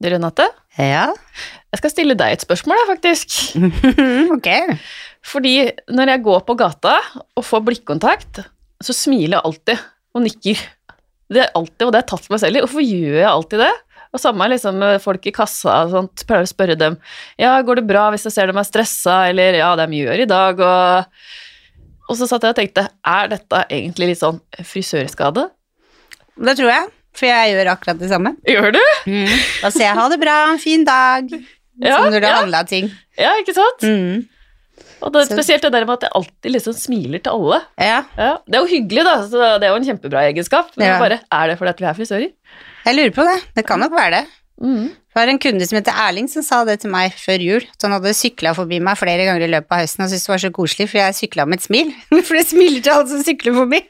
Du, Renate, Ja. jeg skal stille deg et spørsmål, faktisk. ok. Fordi når jeg går på gata og får blikkontakt, så smiler jeg alltid og nikker. Det er alltid, og det har jeg tatt meg selv i. Hvorfor gjør jeg alltid det? Og samme liksom med folk i kassa og sånt, pleier å spørre dem ja, går det bra hvis jeg ser dem er stressa, eller ja, det er mye å gjøre i dag, og, og så satt jeg og tenkte, er dette egentlig litt sånn frisørskade? Det tror jeg, for jeg gjør akkurat det samme. Gjør du? Da sier jeg ha det bra, en fin dag. Ja, som når det ja. handla ting. Ja, ikke sant? Mm. Og det spesielt det der med at jeg alltid liksom smiler til alle. Ja. Ja, det er jo hyggelig, da, så det er jo en kjempebra egenskap. Men Ja. bare, er det fordi vi er frisører? Jeg lurer på det. Det kan nok være det. Mm. Det var en kunde som heter Erling som sa det til meg før jul. Så han hadde sykla forbi meg flere ganger i løpet av høsten og syntes det var så koselig, for jeg sykla med et smil. For det smiler til alle som sykler forbi.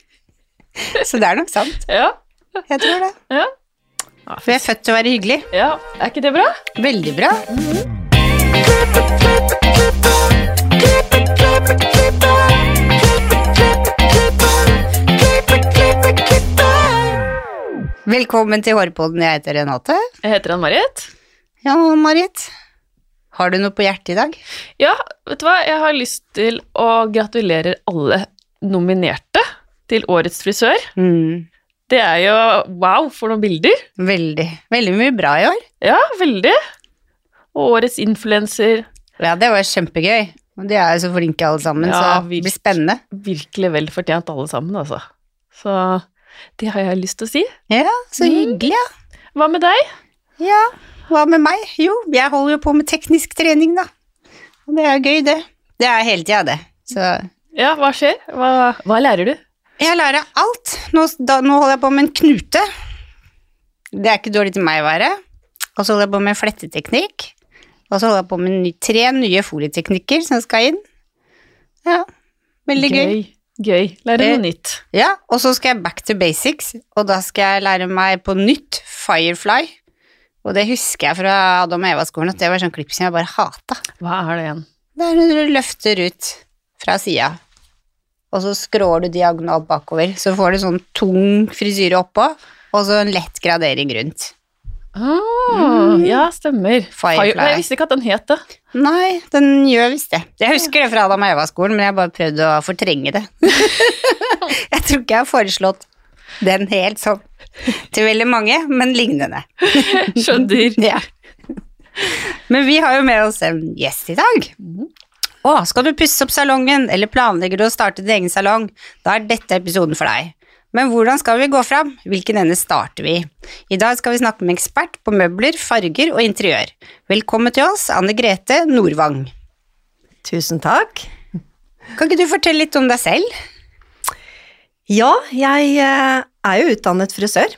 Så det er nok sant. Ja. Jeg tror det. Ja. For jeg er født til å være hyggelig. ja, er ikke det bra? Veldig bra. Velkommen til Hårpodden. Jeg heter Renate. Jeg heter Ann-Marit. Ja, Marit. Har du noe på hjertet i dag? Ja, vet du hva, jeg har lyst til å gratulere alle nominerte til Årets frisør. Mm, Det er jo wow for noen bilder. veldig. Veldig mye bra i år. Ja, veldig. Og Årets influenser. Ja, det var kjempegøy. De er jo så flinke alle sammen, Ja, så det blir spennende. Virkelig vel fortjent alle sammen, altså. Så det har jeg lyst til å si. Ja, så Mm. hyggelig, ja. Hva med deg? Ja, hva med meg? Jo, jeg holder jo på med teknisk trening, da. Og det er gøy, det. Det er hele tida, det. Så Ja, hva skjer? Hva, hva lærer du? Jeg lærer alt. Nå, da, nå holder jeg på med en knute. Det er ikke dårlig til meg å være. Og så holder jeg på med fletteteknikk. Og så holder jeg på med ny, tre nye folieteknikker som skal inn. Ja, veldig gøy. Gøy. Gøy. Lære Eh, noe nytt. Ja, og så skal jeg back to basics, og da skal jeg lære meg på nytt Firefly. Og det husker jeg fra Adam og Eva-skolen, at det var sånn klipp som jeg bare hata. Hva er det igjen? Det er når du løfter ut fra sida, og så skrår du diagonalt bakover, så får du sånn tung frisyre oppå, og så en lett gradering rundt. Ah, Ja, stemmer. Firefly. Nei, Jeg visste ikke at den het det. Nei, den gjør visst det. Jeg husker det fra Adam og Eva-skolen, men jeg bare prøvd å fortrenge det. jeg tror ikke jeg har foreslått den helt sånn til veldig mange, men lignende. Skjønner. Ja. Men vi har jo med oss en gjest i dag. Å, skal du pusse opp salongen, eller planlegger du å starte din egen salong, da er dette episoden for deg. Men hvordan skal vi gå fram? Hvilken ende starter vi? I dag skal vi snakke med ekspert på møbler, farger og interiør. Velkommen til oss, Anne Grete Nordvang. Tusen takk. Kan ikke du fortelle litt om deg selv? Ja, jeg eh, er jo utdannet frisør,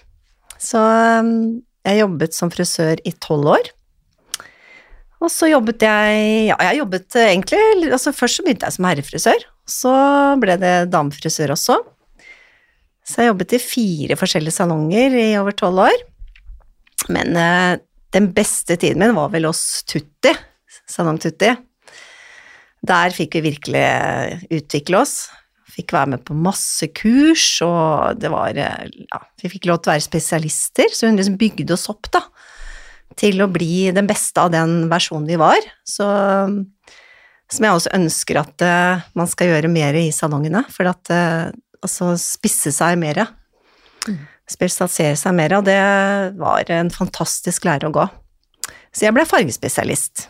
så eh, jeg jobbet som frisør i tolv år. Og så jobbet jeg Ja, jeg jobbet eh, egentlig altså Først så begynte jeg som herrefrisør, så ble det damefrisør også. Så jeg jobbet i fire forskjellige salonger i over tolv år. Men eh, den beste tiden min var vel hos Tutti, Salong Tutti. Der fikk vi virkelig eh, utvikle oss. Fikk være med på masse kurs, og det var eh, Ja, vi fikk lov til å være spesialister, så hun liksom bygde oss opp, da. Til å bli den beste av den versjonen vi var. Så Som jeg også ønsker at uh, man skal gjøre mer i salongene, for at uh, Altså spisse seg mer. Spesialisere seg mer, og det var en fantastisk lære å gå. Så jeg ble fargespesialist.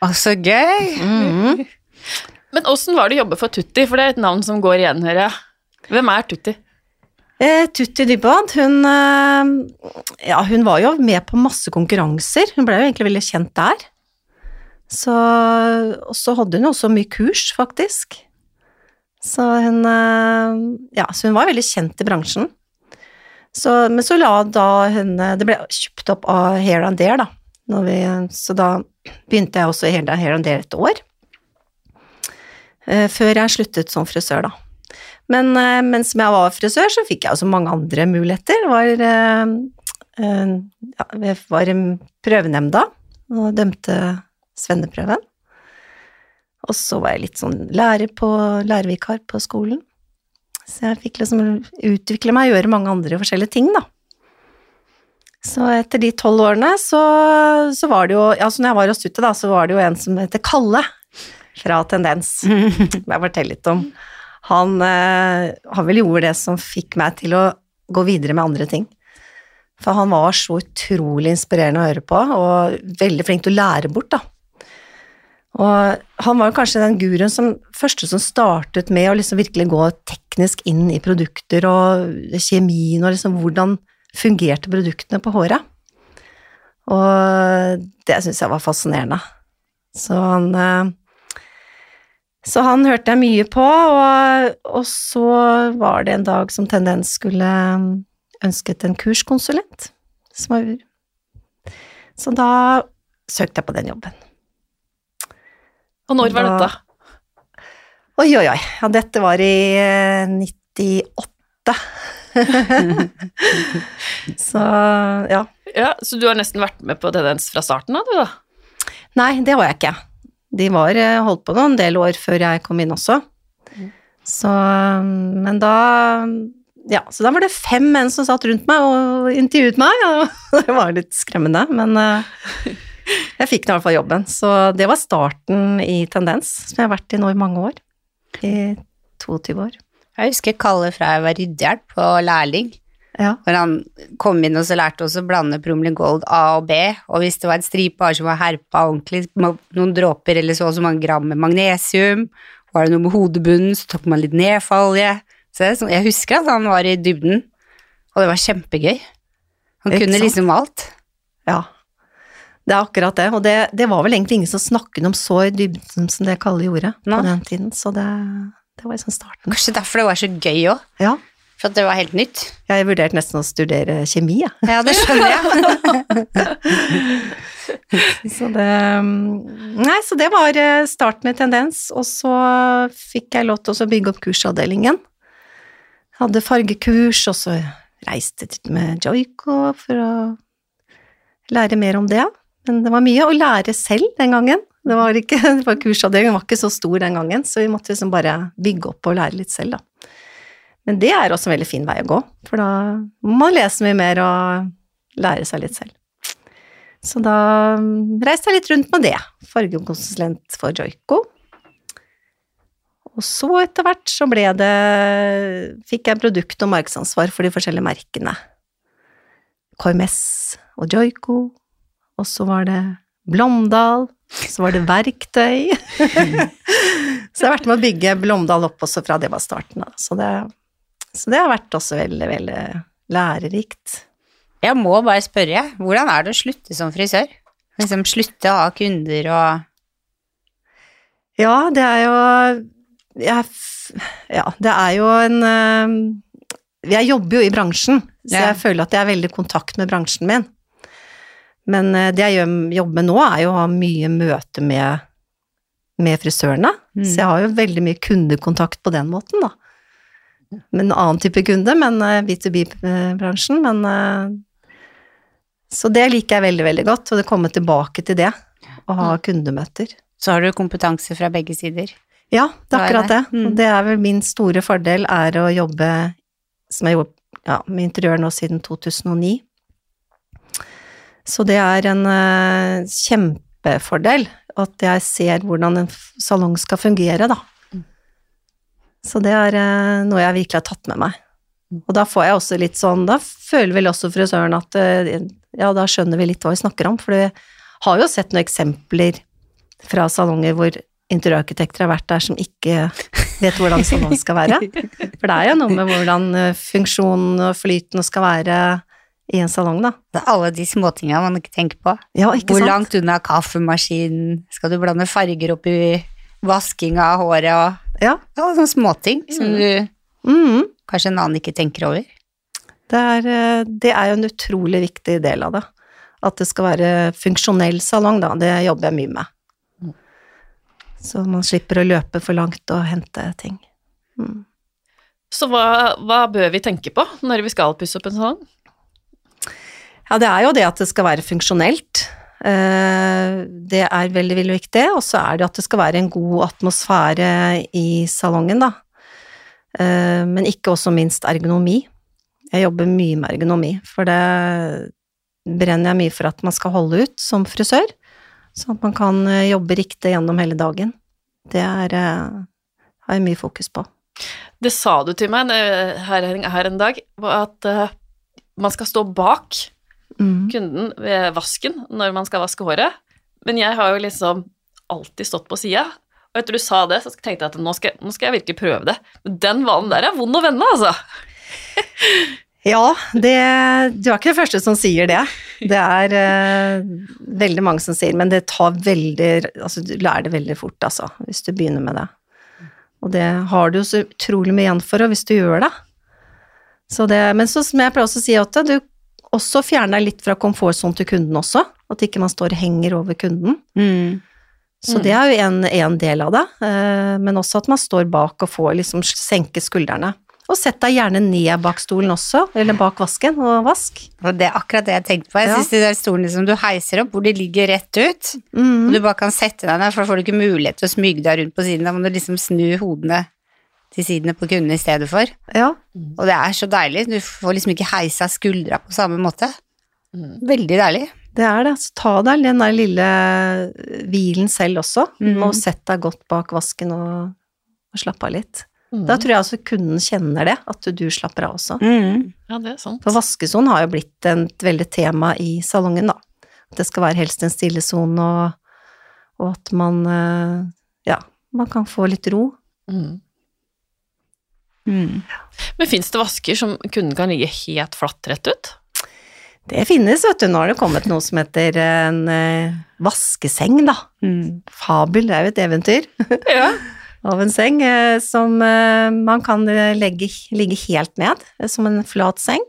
Å, så gøy! Mm. Men åssen var det å jobbe for Tutti, for det er et navn som går igjen, hører jeg. Hvem er Tutti? Eh, Tutti Dybwad, hun, eh, ja, hun var jo med på masse konkurranser. Hun ble jo egentlig veldig kjent der. Så, og så hadde hun også mye kurs, faktisk. Så hun, eh, ja, så hun var veldig kjent i bransjen. Så, men så la da hun eh, Det ble kjøpt opp av Hair and Dare, da. Vi, så da begynte jeg også i Hair and Dare et år. Før jeg sluttet som frisør, da. Men eh, mens jeg var frisør, så fikk jeg også mange andre muligheter. Var, eh, eh, ja, var i prøvenemnda og dømte svenneprøven. Og så var jeg litt sånn lærer på, lærervikar på skolen. Så jeg fikk liksom utvikle meg og gjøre mange andre forskjellige ting, da. Så etter de tolv årene så, så var det jo Altså når jeg var hos Tutte, da, så var det jo en som heter Kalle fra Tendens. Må jeg fortelle litt om. Han, eh, han vel gjorde det som fikk meg til å gå videre med andre ting. For han var så utrolig inspirerende å høre på, og veldig flink til å lære bort, da. Og han var kanskje den guruen som første som startet med å liksom virkelig gå teknisk inn i produkter og kjemien og liksom hvordan fungerte produktene på håret. Og det syns jeg var fascinerende. Så han eh, Så han hørte jeg mye på, og, og så var det en dag som Tendens skulle ønsket en kurskonsulent. Som var, så da søkte jeg på den jobben. Og når var Da- dette? Oi, oi, oi. Ja, dette var i eh, 98. så ja. Ja, Så du har nesten vært med på Tendens fra starten av, du da? Nei, det var jeg ikke. De var eh, holdt på noen del år før jeg kom inn også. Så Men da Ja, så da var det fem menn som satt rundt meg og intervjuet meg, og det var litt skremmende, men eh, jeg fikk i hvert fall jobben. Så det var starten i Tendens, som jeg har vært i nå i mange år. I 22 år. Jeg husker Kalle fra jeg var ryddehjelp og lærling. Ja. Hvor han kom inn og så lærte oss å blande Promling Gold A og B, og hvis det var en stripe som var herpa ordentlig, noen dråper eller så og så mange gram med magnesium, var det noe med hodebunnen, så tok man litt. Så er sånn- jeg husker at han var i dybden, og det var kjempegøy. Han kunne liksom alt. Ja, det er akkurat det. Og det, det var vel egentlig ingen som snakket om så i dybden som det Kalle gjorde Nei. på den tiden, så det, det var liksom starten. Kanskje derfor det var så gøy òg, Ja, for at det var helt nytt. jeg vurderte nesten å studere kjemi, jeg. Ja, det skjønner jeg. Så det Nei, så det var eh, starten med Tendens, og så fikk jeg lov til å bygge opp kursavdelingen. Hadde fargekurs, og så reiste jeg med Joico for å lære mer om det. Men det var mye å lære selv den gangen. Det var ikke, det var Kursavdelingen var ikke så stor den gangen, så vi måtte liksom bare bygge opp og lære litt selv, da. Men det er også en veldig fin vei å gå, for da må man lese mye mer og lære seg litt selv. Så da mm, reiste jeg litt rundt med det. Fargekonsulent for Joico. Og så etter hvert så ble det Fikk jeg produkt- og markedsansvar for de forskjellige merkene. KMS og Joico. Og så var det Blomdal. Så var det verktøy. så jeg har vært med å bygge Blomdal opp også fra det var starten av. Så det, så det har vært også veldig, veldig lærerikt. Jeg må bare spørre, hvordan er det å slutte som frisør? Liksom slutte å ha kunder og Ja, det er jo jeg, Ja, det er jo en eh, Jeg jobber jo i bransjen, så Ja. jeg føler at jeg er veldig i kontakt med bransjen min. Men eh, det jeg jobber med nå, er jo å ha mye møte med, med frisørene. Mm. Så jeg har jo veldig mye kundekontakt på den måten, da. Med en annen type kunde, men eh, B2B-bransjen. Men eh, Så det liker jeg veldig, veldig godt, og det kommer tilbake til det. Å ha kundemøter. Så har du kompetanse fra begge sider. Ja, det er akkurat det. det. Mm. Det er vel min store fordel, er å jobbe som jeg gjorde ja, med interiør nå siden 2009. Så det er en eh, kjempefordel at jeg ser hvordan en salong skal fungere, da. Så det er eh, noe jeg virkelig har tatt med meg. Og da får jeg også litt sånn, da føler vel også frisøren at eh, ja, da skjønner vi litt hva vi snakker om, for vi har jo sett noen eksempler fra salonger hvor interiørarkitekter har vært der som ikke vet hvordan salongen skal være. For det er jo noe med hvordan eh, funksjonen og flyten skal være i en salong, da. Det er alle de småtinga man ikke tenker på. Ja, ikke Hvor sant? langt unna kaffemaskinen skal du blande farger oppi vasking av håret og Ja. ja, sånne småting som du mm. kanskje en annen ikke tenker over. Det er, eh, det er jo en utrolig viktig del av det. At det skal være funksjonell salong, da. Det jobber jeg mye med. Så man slipper å løpe for langt og hente ting. Mm. Så hva, hva bør vi tenke på når vi skal pusse opp en salong? Ja, det er jo det at det skal være funksjonelt. Eh, Det er veldig, veldig viktig. Og så er det at det skal være en god atmosfære i salongen, da. Eh, Men ikke også minst ergonomi. Jeg jobber mye med ergonomi, for det brenner jeg mye for at man skal holde ut som frisør, sånn at man kan eh, jobbe riktig gjennom hele dagen. Det er, har jeg mye fokus på. Det sa du til meg her, her en dag, at man skal stå bak Mm. kunden ved vasken når man skal vaske håret. Men jeg har jo liksom alltid stått på sida. Og etter du sa det, så tenkte jeg at nå skal, nå skal jeg virkelig prøve det. Men den vanen der er vond å vende, altså. Ja, det, du er ikke den første som sier det. Det er eh, veldig mange som sier, men det tar veldig Altså, du lærer det veldig fort, altså, hvis du begynner med det. Og det har du jo så utrolig mye igjen for, og hvis du gjør det. Så det men så, som jeg pleier også å si, Åtte, du også fjerner deg litt fra komfortsonen til kunden også. At ikke man står og henger over kunden. Mm. Så det er jo en, en del av det, eh, men også at man står bak og får liksom senke skuldrene. Og sett deg gjerne ned bak stolen også, eller bak vasken, og vask. Og det er akkurat det jeg tenkte på. Jeg Ja. de der stolene som du heiser opp, hvor de ligger rett ut, og Mm. du bare kan sette deg der, for da får du ikke mulighet til å smyge deg rundt på siden. Da må du liksom snu hodene til sidene på kundene i stedet for. Ja, Og det er så deilig. Du får liksom ikke heisa skuldra på samme måte. Mm. Veldig deilig. det er det. Så ta deg den der lille hvilen selv også, mm. og sett deg godt bak vasken og, og slappe av litt. Mm. Da tror jeg altså kunden kjenner det, at du slapper av også. Mm. Ja, det er sant. For vaskesonen har jo blitt et veldig tema i salongen, da. At det skal være helst en stille sone, og, og at man eh, ja, man kan få litt ro. Mm. Mm. Men fins det vasker som kunden kan ligge helt flatt rett ut? Det finnes, vet du. Nå har det kommet noe som heter en eh, vaskeseng, da. Mm. Fabel, det er jo et eventyr. Ja. av en seng eh, som eh, man kan legge, ligge helt ned, som en flat seng,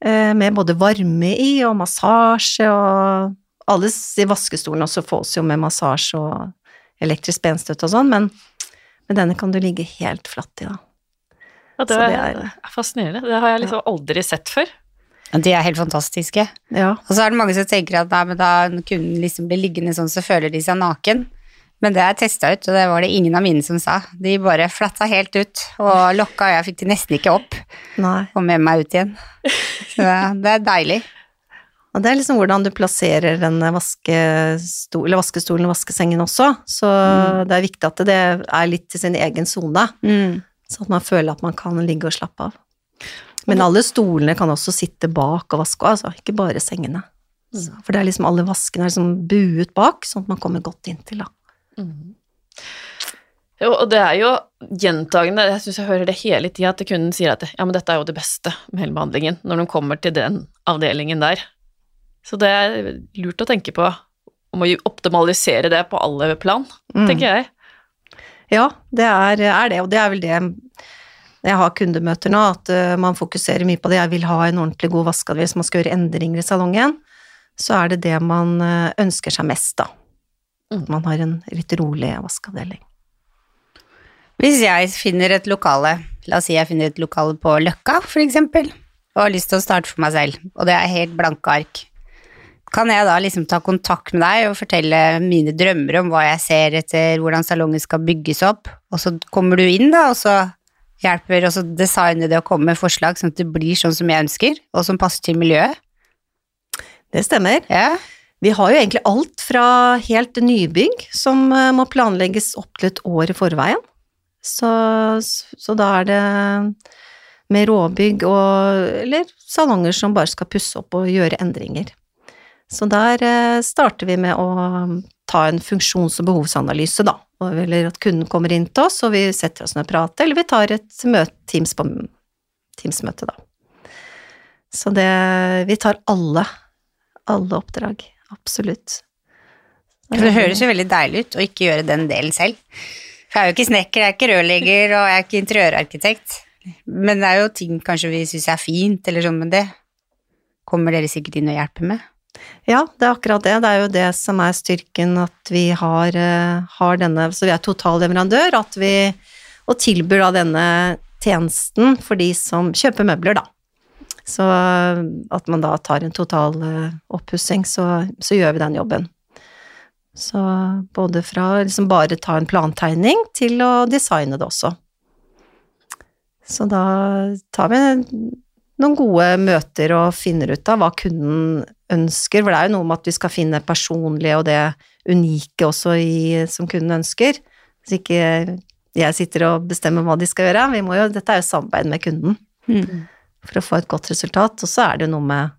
med både varme i og massasje og Alle i vaskestolen også fås jo med massasje og elektrisk benstøtte og sånn, men, men denne kan du ligge helt flatt i, da. Ja, det Så det er, er- fascinerende. Det har jeg liksom aldri sett før. De er helt fantastiske. Ja. Og så er det mange som tenker at nei, men da kunden liksom blir liggende sånn, så føler de seg naken. Men det har jeg testa ut, og det var det ingen av mine som sa. De bare flatta helt ut og lokka, og jeg fikk de nesten ikke opp Nei. og med meg ut igjen. Så det, det er deilig. Og det er liksom hvordan du plasserer den vaskestol, eller vaskestolen og vaskesengen også, så det er viktig at det er litt i sin egen sone. Mm. Sånn at man føler at man kan ligge og slappe av. Men alle stolene kan også sitte bak og vaske, altså ikke bare sengene. Så, for det er liksom alle vaskene er liksom buet bak, sånn at man kommer godt inntil, da. Mm. Jo, og det er jo gjentagende, jeg syns jeg hører det hele tida, at kunden sier at ja, men dette er jo det beste med hele behandlingen, når de kommer til den avdelingen der. Så det er lurt å tenke på om å optimalisere det på alle plan, Mm. tenker jeg. Ja, det er, er det, og det er vel det jeg har kundemøter nå, at uh, man fokuserer mye på det. Jeg vil ha en ordentlig god vaskeavdeling, hvis man skal gjøre endringer i salongen, så er det det man uh, ønsker seg mest, da. Mm. At man har en litt rolig vaskeavdeling. Hvis jeg finner et lokale, la oss si jeg finner et lokale på Løkka, for eksempel, og har lyst til å starte for meg selv, og det er helt blanke ark, kan jeg da liksom ta kontakt med deg og fortelle mine drømmer om hva jeg ser etter, hvordan salongen skal bygges opp, og så kommer du inn da, og så hjelper, og så designer det å komme med forslag sånn at det blir sånn som jeg ønsker, og som passer til miljøet. Det stemmer. Ja. Vi har jo egentlig alt fra helt nybygg som eh, må planlegges opp til et år i forveien. Så, så da er det med råbygg og eller salonger som bare skal pusse opp og gjøre endringer. Så der eh, starter vi med å ta en funksjons- og behovsanalyse, da. Eller at kunden kommer inn til oss, og vi setter oss ned og prater, eller vi tar et Teams på Teams-møte, da. Så det Vi tar alle, alle oppdrag. Absolutt. For det høres jo veldig deilig ut å ikke gjøre den delen selv. For jeg er jo ikke snekker, jeg er ikke rørlegger, og jeg er ikke interiørarkitekt. Men det er jo ting kanskje vi syns er fint, eller sånn, men det kommer dere sikkert inn og hjelper med. Ja, det er akkurat det. Det er jo det som er styrken, at vi har, eh, har denne Så vi er totalleverandør, at vi og tilbyr da denne tjenesten for de som kjøper møbler, da. Så eh, at man da tar en total eh, oppussing, så, så gjør vi den jobben. Så både fra liksom bare ta en plantegning til å designe det også. Så da tar vi noen gode møter og finner ut av hva kunden ønsker, for det er jo noe med at vi skal finne personlige og det unike også i, som kunden ønsker. Hvis ikke jeg sitter og bestemmer hva de skal gjøre. Vi må jo, dette er jo samarbeid med kunden Mm. for å få et godt resultat. Og så er det jo noe med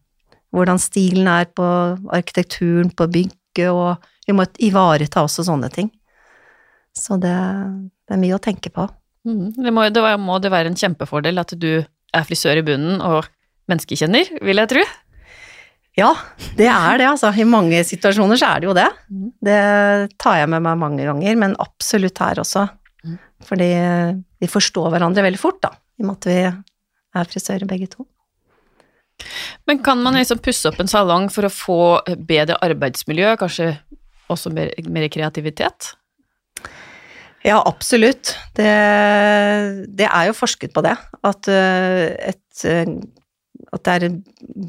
hvordan stilen er på arkitekturen, på bygget, og vi må ivareta også sånne ting. Så det, det er mye å tenke på. Mm. Det må, det må det være en kjempefordel at du er frisør i bunnen og menneskekjenner, vil jeg tro. Ja, det er det, altså. I mange situasjoner så er det jo det. Mhm. Det tar jeg med meg mange ganger, men absolutt her også. Mhm. Fordi vi forstår hverandre veldig fort, da, i og med at vi er frisører begge to. Men kan man liksom pusse opp en salong for å få bedre arbeidsmiljø, kanskje også mer, mer kreativitet? Ja, absolutt. Det, det er jo forsket på det. At, eh, et, eh, at det er et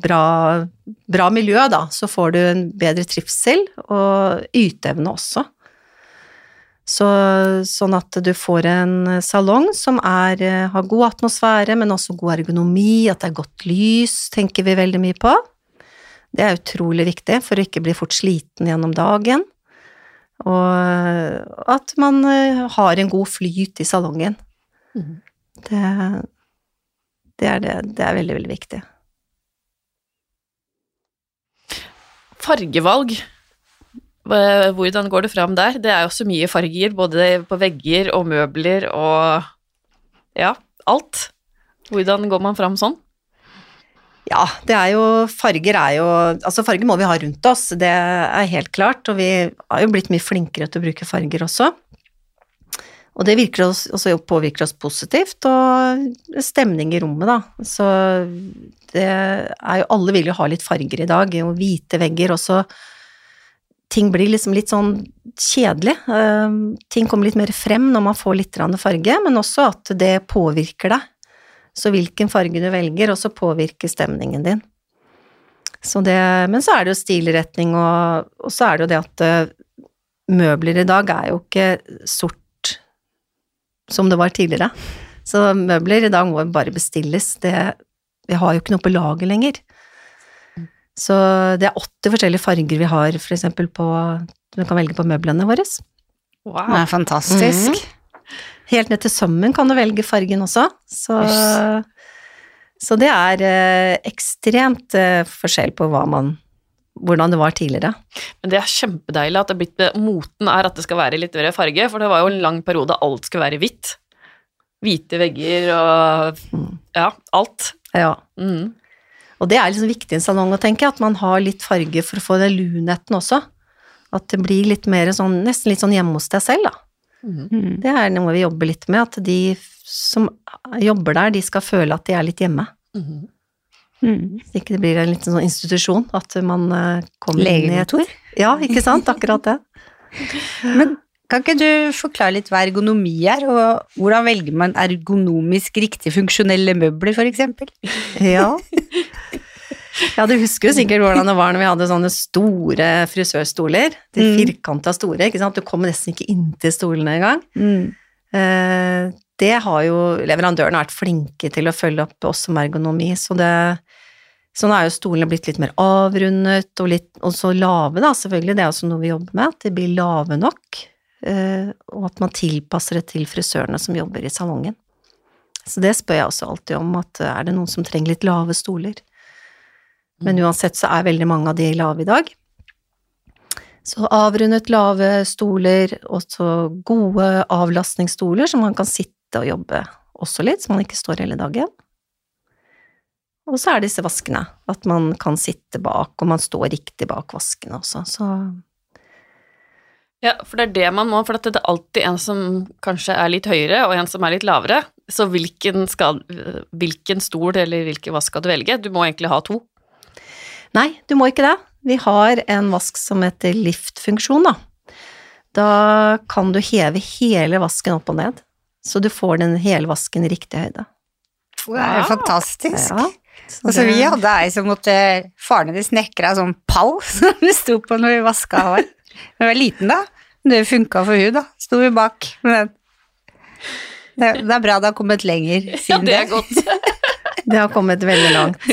bra, bra miljø, da. Så får du en bedre trivsel og yteevne også. Så, sånn at du får en salong som er, eh, har god atmosfære, men også god ergonomi, at det er godt lys, tenker vi veldig mye på. Det er utrolig viktig for å ikke bli fort sliten gjennom dagen. Og at man eh, har en god flyt i salongen. Mm. Det, det, er det, det er veldig, veldig viktig. Fargevalg, hvordan går det fram der? Det er jo så mye farger, både på vegger og møbler og ja, alt. Hvordan går man fram sånn? Ja, det er jo Farger er jo Altså, farger må vi ha rundt oss, det er helt klart. Og vi har jo blitt mye flinkere til å bruke farger også. Og det oss, også påvirker oss positivt, og stemning i rommet, da. Så det er jo Alle vil jo ha litt farger i dag, og hvite vegger også. Ting blir liksom litt sånn kjedelig. Eh, ting kommer litt mer frem når man får litt farge, men også at det påvirker deg. Så hvilken farge du velger, også påvirker stemningen din. Så det, men så er det jo stilretning, og, og så er det jo det at eh, møbler i dag er jo ikke sort som det var tidligere. Så møbler i dag må bare bestilles. Det, vi har jo ikke noe på lager lenger. Så det er 80 forskjellige farger vi har, for eksempel på Du kan velge på møblene våre. Wow. Det er fantastisk. Helt ned til sømmen kan du velge fargen også. Så, så det er eh, ekstremt eh, forskjell på hva man hvordan det var tidligere. Men det er kjempedeilig at det er blitt moten er at det skal være litt mer farge, for det var jo en lang periode alt skulle være hvitt. Hvite vegger og Mm. ja, alt. Ja. Mm. Og det er liksom viktig i en salong å tenke, at man har litt farge for å få den lunheten også. At det blir litt mer sånn, nesten litt sånn hjemme hos deg selv, da. Mm. Mm. Det er noe vi jobber litt med, at de som jobber der, de skal føle at de er litt hjemme. Mm. Mm. Så ikke det blir en liten sånn institusjon, at man eh, kommer inn i et Legekontor. Ja, ikke sant? Akkurat det. Men kan ikke du forklare litt hva ergonomi er, og hvordan velger man ergonomisk riktig funksjonelle møbler, eksempel? Ja. Ja, du husker jo sikkert hvordan det var når vi hadde sånne store frisørstoler. De Mm. firkanta store, ikke sant. Du kom nesten ikke inntil stolene engang. Mm. Eh, det har jo leverandørene vært flinke til å følge opp oss som ergonomi, så det Så nå er jo stolene blitt litt mer avrundet og litt og så lave, da, selvfølgelig. Det er også noe vi jobber med, at de blir lave nok. eh, og at man tilpasser det til frisørene som jobber i salongen. Så det spør jeg også alltid om, at er det noen som trenger litt lave stoler? Men uansett så er veldig mange av de lave i dag. Så avrundet lave stoler, og så gode avlastningsstoler, så man kan sitte og jobbe også litt, så man ikke står hele dagen. Og så er disse vaskene, at man kan sitte bak, og man står riktig bak vaskene også, så Ja, for det er det man må, for at det er alltid en som kanskje er litt høyere, og en som er litt lavere. Så hvilken, skal, hvilken stol eller hvilken vask skal du velge? Du må egentlig ha to. Nei, du må ikke det. Vi har en vask som heter liftfunksjon, da. Da kan du heve hele vasken opp og ned, så du får den hele vasken i riktig høyde. Det er jo fantastisk. Ja, så Altså, vi hadde ei som måtte Faren hennes snekra sånn pall som det sto på når vi vaska hår. Hun var liten da, men det funka for hun da. Sto vi bak med den. Det, det er bra det har kommet lenger Ja, det er godt. Det har kommet veldig langt.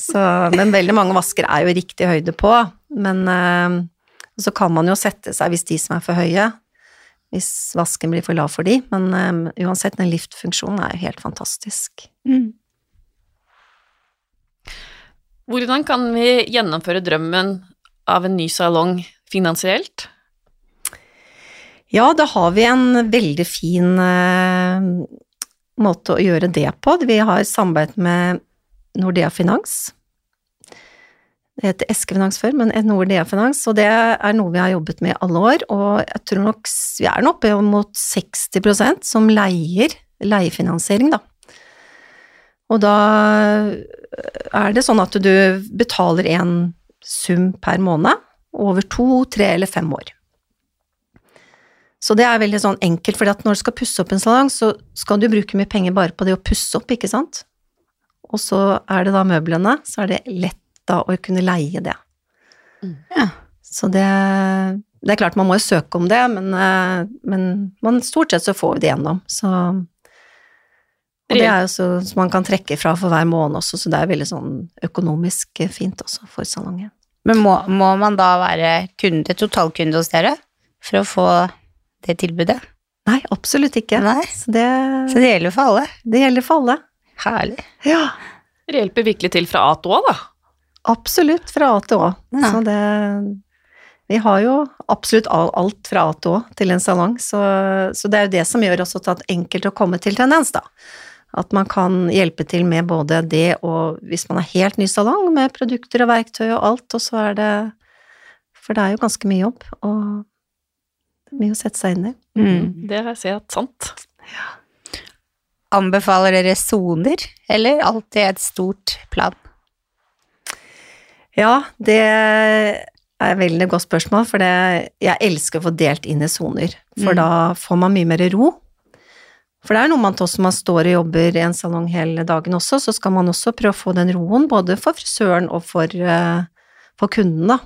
Så, men veldig mange vasker er jo riktig høyde på. Men eh, så kan man jo sette seg hvis de som er for høye, hvis vasken blir for lav for de. Men eh, uansett, den liftfunksjonen er jo helt fantastisk. Mm. Hvordan kan vi gjennomføre drømmen av en ny salong finansielt? Ja, da har vi en veldig fin eh, måte å gjøre det på. Vi har samarbeid med Nordea Finans. Det heter Eske Finans før, men Nordea Finans, og det er noe vi har jobbet med i alle år. Og jeg tror nok vi er nå oppe mot 60% som leier, leiefinansiering, da. Og da er det sånn at du betaler en sum per måned over to, tre eller fem år. Så det er veldig sånn enkelt, for når du skal pusse opp en salong, så skal du bruke mye penger bare på det å pusse opp, ikke sant? Og så er det da møblene, så er det lett da å kunne leie det. Mm. Ja. Så det, det er klart man må jo søke om det, men, eh, men man, stort sett så får vi det gjennom, så og det er jo så, så man kan trekke fra for hver måned også, så det er veldig sånn økonomisk fint også for salongen. Men må, må man da være kunde, totalkunde hos dere for å få det tilbudet? Nei, absolutt ikke. Nei. Så det, Så det gjelder for alle. det gjelder for alle. Herlig. Ja, Det hjelper virkelig til fra A til Å, da. absolutt fra A til Å. Ja. Så det Vi har jo absolutt alt fra A til Å til en salong, så, så det er jo det som gjør også at det er enkelt å komme til tendens, da. At man kan hjelpe til med både det og hvis man er helt ny salong, med produkter og verktøy og alt, og så er det For det er jo ganske mye jobb, og mye å sette seg inn i. Mm. Det har jeg sett sant. Anbefaler dere soner, eller alltid et stort plan? Ja, det er et veldig godt spørsmål, for det, jeg elsker å få delt inn i soner, for Mm. da får man mye mer ro. For det er noe man også man står og jobber i en salong hele dagen også, så skal man også prøve å få den roen, både for frisøren og for, eh, for kunden, da.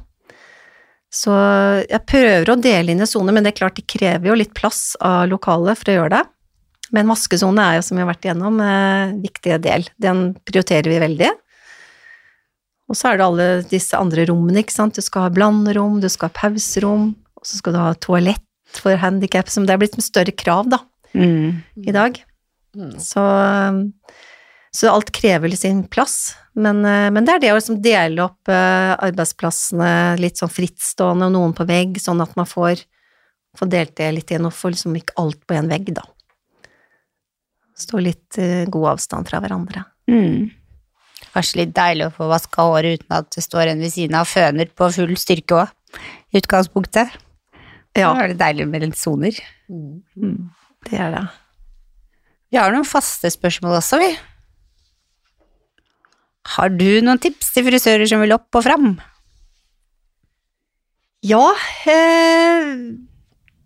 Så jeg prøver å dele inn i soner, men det er klart de krever jo litt plass av lokalet for å gjøre det. Men maskesone er jo, som vi har vært igjennom, en viktig del. Den prioriterer vi veldig. Og så er det alle disse andre rommene, ikke sant. Du skal ha blanderom, du skal ha pauserom, og så skal du ha toalett for handikap, som det er blitt med større krav, da, Mm. i dag. Mm. Så, så alt krever sin plass. Men, eh, men det er det å liksom dele opp eh, arbeidsplassene litt sånn frittstående, og noen på vegg, sånn at man får, får delt det litt igjen, og får liksom ikke alt på én vegg, da. Stå litt eh, god avstand fra hverandre. Mm. Kanskje litt deilig å få vaska håret uten at det står en ved siden av føner på full styrke òg, i utgangspunktet. Ja, Da er det deilig med litt soner. Mm. Mm. det er det. Vi har noen faste spørsmål også, vi. Har du noen tips til frisører som vil opp og fram? Ja, eh,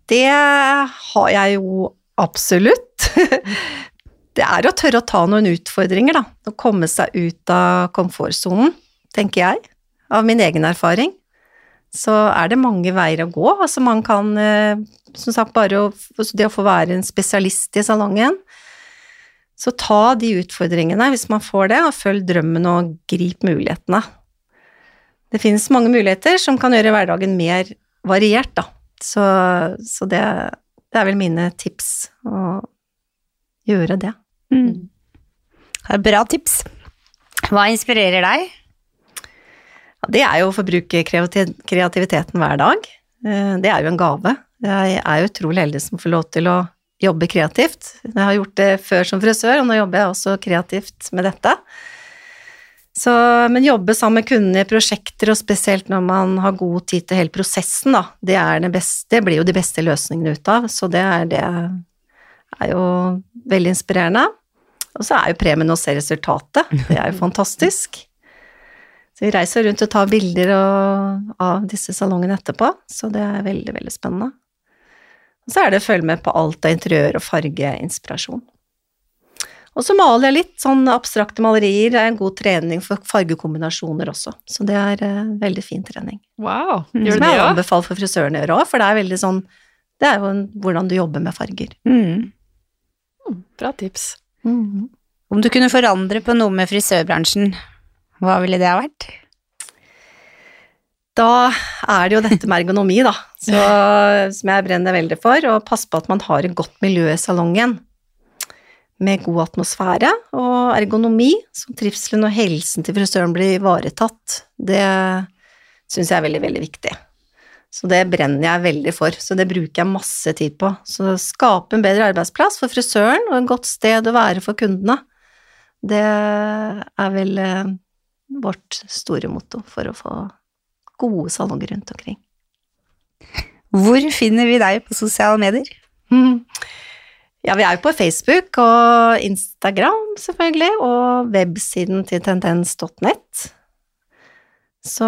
det har jeg jo absolutt. Det er å tørre å ta noen utfordringer, da. Å komme seg ut av komfortsonen, tenker jeg. Av min egen erfaring. Så er det mange veier å gå. Altså man kan, eh, som sagt, bare å, det å få være en spesialist i salongen. Så ta de utfordringene hvis man får det, og følg drømmen og grip mulighetene. Det finnes mange muligheter som kan gjøre hverdagen mer variert, da. Så, så det, det er vel mine tips å gjøre det. Mm. Er Bra tips. Hva inspirerer deg? Det er jo å forbruke kreativiteten hver dag. Eh, Det er jo en gave. Jeg er utrolig heldig som får lov til å jobbe kreativt. Jeg har gjort det før som frisør, og nå jobber jeg også kreativt med dette. Så, men jobbe sammen med kundene i prosjekter, og spesielt når man har god tid til hele prosessen, da, det, det, beste, det blir jo de beste løsningene ut av. Så det er, det er jo veldig inspirerende. Og så er jo premien å se resultatet. Det er jo fantastisk. Så vi reiser rundt og tar bilder og, av disse salongene etterpå, så det er veldig, veldig spennende. Og så er det å følge med på alt av interiør og fargeinspirasjon. Og så maler jeg litt sånn abstrakte malerier, det er en god trening for fargekombinasjoner også, så det er en veldig fin trening. Wow. Mm. Gjør du det jeg òg? anbefaler for frisørene å gjøre òg, for det er veldig sånn Det er jo en, hvordan du jobber med farger. Mm. Bra tips. Mhm. Om du kunne forandre på noe med frisørbransjen, hva ville det ha vært? Da er det jo dette med ergonomi, da, så, som jeg brenner veldig for. Og passe på at man har et godt miljø i salongen. Med god atmosfære og ergonomi, så trivselen og helsen til frisøren blir ivaretatt. Det syns jeg er veldig, veldig viktig. Så det brenner jeg veldig for, så det bruker jeg masse tid på. Så skape en bedre arbeidsplass for frisøren og et godt sted å være for kundene. Det er vel eh, vårt store motto for å få gode salonger rundt omkring. Hvor finner vi deg på sosiale medier? Ja, vi er jo på Facebook og Instagram, selvfølgelig, og websiden til tendens.net. Så,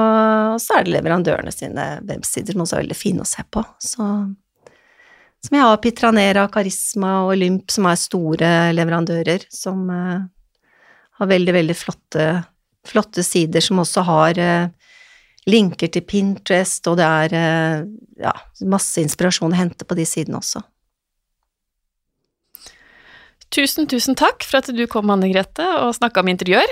så er det leverandørene sine websider som også er veldig fine å se på. Så, som jeg har Pitranera, Karisma og Olymp, som er store leverandører, som uh, har veldig, veldig flotte, flotte sider, som også har uh, linker til Pinterest, og det er uh, ja, masse inspirasjon å hente på de sidene også. Tusen, tusen takk for at du kom, Anne Grete, og snakka om interiør.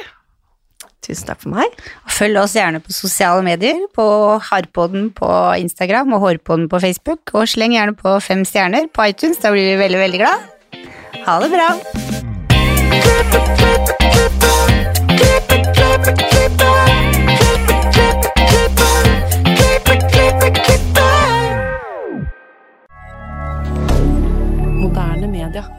Tusen takk for meg. Følg oss gjerne på sosiale medier, på Harpodden på Instagram og Hårpodden på Facebook, og sleng gjerne på fem stjerner på iTunes, da blir vi veldig, veldig glad. Ha det bra! Moderne media.